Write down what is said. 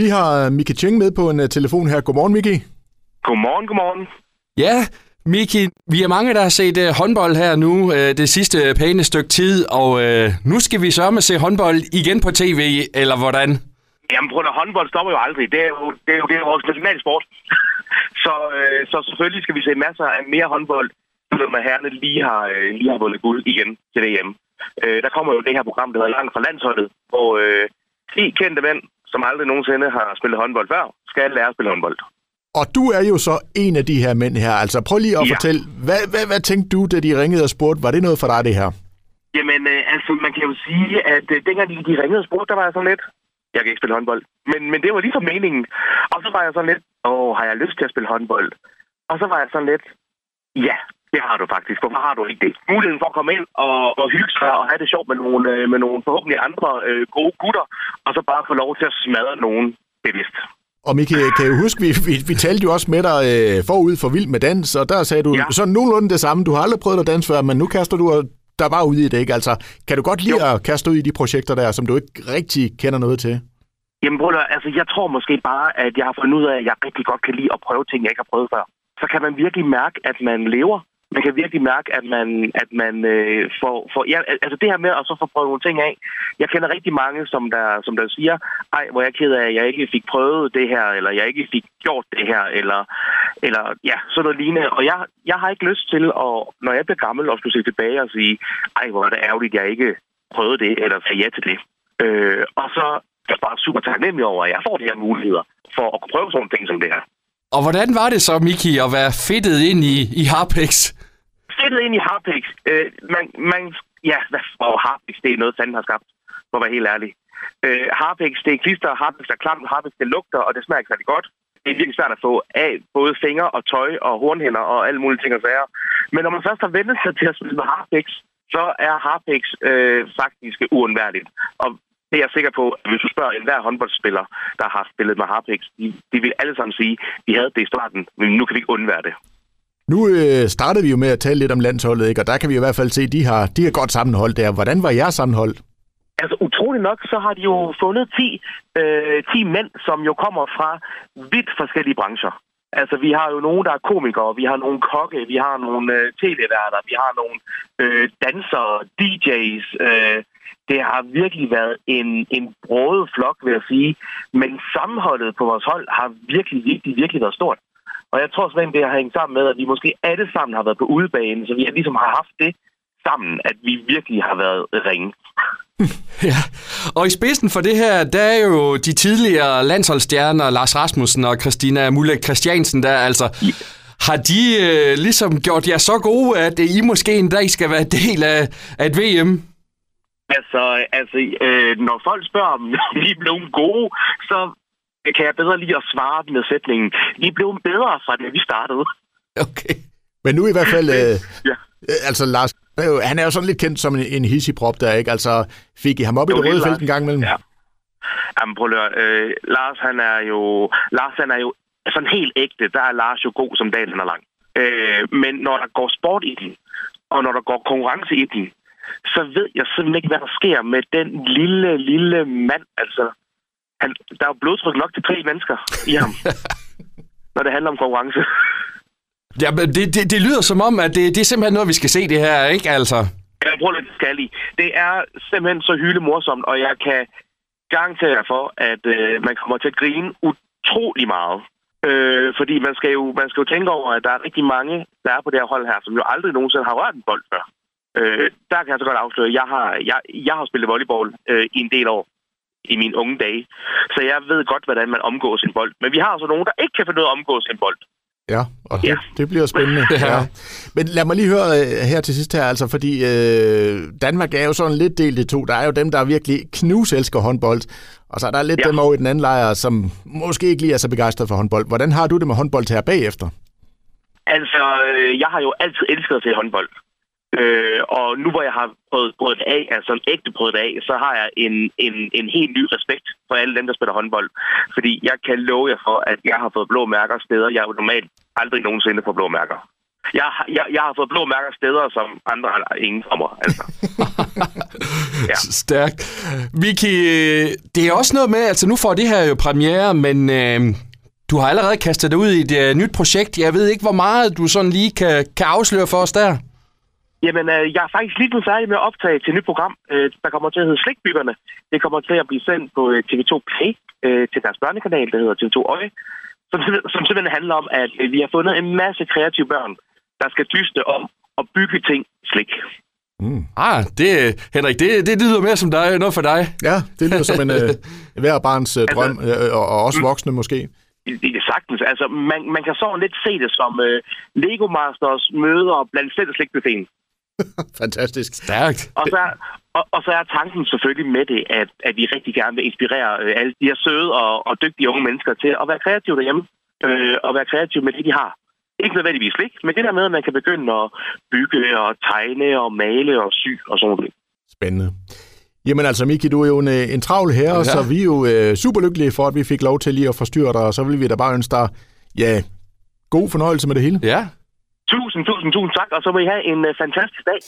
Vi har Miki Cheng med på en uh, telefon her. Godmorgen, Miki. Godmorgen, godmorgen. Ja, Miki, vi er mange, der har set uh, håndbold her nu uh, det sidste pæne stykke tid, og uh, nu skal vi sørge med at se håndbold igen på tv, eller hvordan? Jamen, prøv at håndbold stopper jo aldrig. Det er jo, det er jo, det er jo vores nationalsport. så, øh, så selvfølgelig skal vi se masser af mere håndbold, når herrene lige har, øh, lige har vundet guld igen til VM. Øh, der kommer jo det her program, der hedder Langt fra landsholdet, hvor øh, 10 kendte mænd, som aldrig nogensinde har spillet håndbold før, skal lære at spille håndbold. Og du er jo så en af de her mænd her. Altså prøv lige at ja. fortælle, hvad, hvad, hvad tænkte du, da de ringede og spurgte? Var det noget for dig, det her? Jamen, øh, altså, man kan jo sige, at øh, dengang de, de ringede og spurgte, der var jeg sådan lidt, jeg kan ikke spille håndbold. Men, men det var ligesom meningen. Og så var jeg sådan lidt, åh, har jeg lyst til at spille håndbold? Og så var jeg sådan lidt, ja, det har du faktisk. Hvorfor har du ikke det? Muligheden for at komme ind og, og hygge sig og have det sjovt med nogle, øh, med nogle forhåbentlig andre øh, gode gutter, og så bare få lov til at smadre nogen bevidst. Og Miki, kan jeg huske, vi, vi, vi talte jo også med dig øh, forud for Vild med Dans, og der sagde du ja. sådan nogenlunde det samme. Du har aldrig prøvet at danse før, men nu kaster du der bare ud i det, ikke? Altså, kan du godt lide jo. at kaste ud i de projekter der, som du ikke rigtig kender noget til? Jamen, bror, altså, jeg tror måske bare, at jeg har fundet ud af, at jeg rigtig godt kan lide at prøve ting, jeg ikke har prøvet før. Så kan man virkelig mærke, at man lever. Man kan virkelig mærke, at man, at man øh, får, får... Ja, altså det her med at så få prøvet nogle ting af. Jeg kender rigtig mange, som der, som der siger, ej, hvor jeg er ked af, at jeg ikke fik prøvet det her, eller jeg ikke fik gjort det her, eller, eller ja, sådan noget lignende. Og jeg, jeg har ikke lyst til, at, når jeg bliver gammel, at skulle se tilbage og sige, ej, hvor er det ærgerligt, at jeg ikke prøvede det, eller sagde ja til det. Øh, og så er jeg bare super taknemmelig over, at jeg får de her muligheder for at kunne prøve sådan ting som det her. Og hvordan var det så, Miki, at være fedtet ind i, i Harpex? Fedtet ind i Harpix. Øh, man, man, ja, hvad for Harpex? Det er noget, fanden har skabt, for at være helt ærlig. Øh, Harpix, det er klister, Harpix er klamt, Harpix, det lugter, og det smager ikke særlig godt. Det er virkelig svært at få af både fingre og tøj og hornhænder og alle mulige ting og sager. Men når man først har vendt sig til at spille med Harpix, så er Harpix øh, faktisk uundværligt. Og det er jeg sikker på, at hvis du spørger enhver håndboldspiller, der har spillet med Harpix, de, de vil alle sammen sige, at de havde det i starten, men nu kan vi ikke undvære det. Nu øh, startede vi jo med at tale lidt om landsholdet, ikke? og der kan vi i hvert fald se, at de har, de har godt sammenhold der. Hvordan var jeres sammenhold? Altså utrolig nok, så har de jo fundet 10, øh, 10 mænd, som jo kommer fra vidt forskellige brancher. Altså, vi har jo nogen, der er komikere, vi har nogle kokke, vi har nogle øh, tv-værter, vi har nogle øh, dansere, DJ's. Øh, det har virkelig været en, en brød flok, vil jeg sige. Men sammenholdet på vores hold har virkelig, virkelig, virkelig været stort. Og jeg tror simpelthen, det har hængt sammen med, at vi måske alle sammen har været på udebane, så vi ligesom har haft det sammen, at vi virkelig har været ringe. ja, og i spidsen for det her, der er jo de tidligere landsholdsstjerner, Lars Rasmussen og Christina Mulle Christiansen, der altså... Ja. Har de øh, ligesom gjort jer så gode, at I måske en dag skal være del af, af et VM? Altså, altså øh, når folk spørger, om vi er blevet gode, så kan jeg bedre lige at svare med sætningen. Vi blevet bedre fra det, vi startede. Okay. Men nu i hvert fald, øh, ja. øh, altså Lars, han er jo sådan lidt kendt som en, en hissigprop der, ikke? Altså, fik I ham op i det røde felt en gang imellem? Ja. Jamen, prøv at øh, Lars, han er jo, Lars, han er jo sådan helt ægte. Der er Lars jo god, som dagen er lang. Øh, men når der går sport i den, og når der går konkurrence i den, så ved jeg simpelthen ikke, hvad der sker med den lille, lille mand. Altså, han, der er jo blodtryk nok til tre mennesker i ham, når det handler om konkurrence. Ja, men det, det, det lyder som om, at det, det er simpelthen noget, vi skal se det her, ikke altså? Jeg bruger lidt skal i. Det er simpelthen så hylde morsomt, og jeg kan garantere jer for, at øh, man kommer til at grine utrolig meget. Øh, fordi man skal, jo, man skal jo tænke over, at der er rigtig mange, der er på det her hold her, som jo aldrig nogensinde har rørt en bold før. Øh, der kan jeg så godt afsløre, at jeg har, jeg, jeg har spillet volleyball øh, i en del år i mine unge dage. Så jeg ved godt, hvordan man omgås en bold. Men vi har altså nogen, der ikke kan finde ud af at omgås en bold. Ja, og det, ja. det bliver spændende. ja. Men lad mig lige høre øh, her til sidst her, altså fordi øh, Danmark er jo sådan lidt delt i to. Der er jo dem, der virkelig knuselsker håndbold, og så er der lidt ja. dem over i den anden lejr, som måske ikke lige er så begejstret for håndbold. Hvordan har du det med håndbold her bagefter? Altså, øh, jeg har jo altid elsket at se håndbold. Øh, og nu hvor jeg har prøvet, prøvet det af, altså en ægte prøvet det af, så har jeg en, en, en helt ny respekt for alle dem, der spiller håndbold. Fordi jeg kan love jer for, at jeg har fået blå mærker steder, jeg jo normalt aldrig nogensinde får blå mærker. Jeg, jeg, jeg har fået blå mærker steder, som andre har ingen for mig. Altså. ja. Stærkt. Vicky, det er også noget med, altså nu får det her jo premiere, men øh, du har allerede kastet dig ud i et uh, nyt projekt. Jeg ved ikke, hvor meget du sådan lige kan, kan afsløre for os der. Jamen, øh, jeg er faktisk lige nu færdig med at optage til et nyt program, øh, der kommer til at hedde Slikbyggerne. Det kommer til at blive sendt på øh, TV2 Play øh, til deres børnekanal, der hedder TV2 Øje, som, som simpelthen handler om, at øh, vi har fundet en masse kreative børn, der skal dyste om at bygge ting slik. Mm. Ah, det, Henrik, det, det lyder mere som dig, noget for dig. Ja, det lyder som en øh, hver barns øh, drøm, altså, øh, og, og også voksne måske. Det er sagtens. Altså, man, man kan så lidt se det som øh, Lego Masters møder blandt selv slikbuffeten. Fantastisk. Stærkt. Og så, er, og, og så er tanken selvfølgelig med det, at, at vi rigtig gerne vil inspirere øh, alle de her søde og, og dygtige unge mennesker til at være kreative derhjemme. Øh, og være kreative med det, de har. Ikke nødvendigvis slik, men det der med, at man kan begynde at bygge og tegne og male og sy og sådan noget. Spændende. Jamen altså, Miki, du er jo en, øh, en travl her, ja. så vi er jo øh, super lykkelige for, at vi fik lov til lige at forstyrre dig, og så vil vi da bare ønske dig, ja, god fornøjelse med det hele. Ja. Tusind, tusind, tusind tak, og så må I have en uh, fantastisk dag.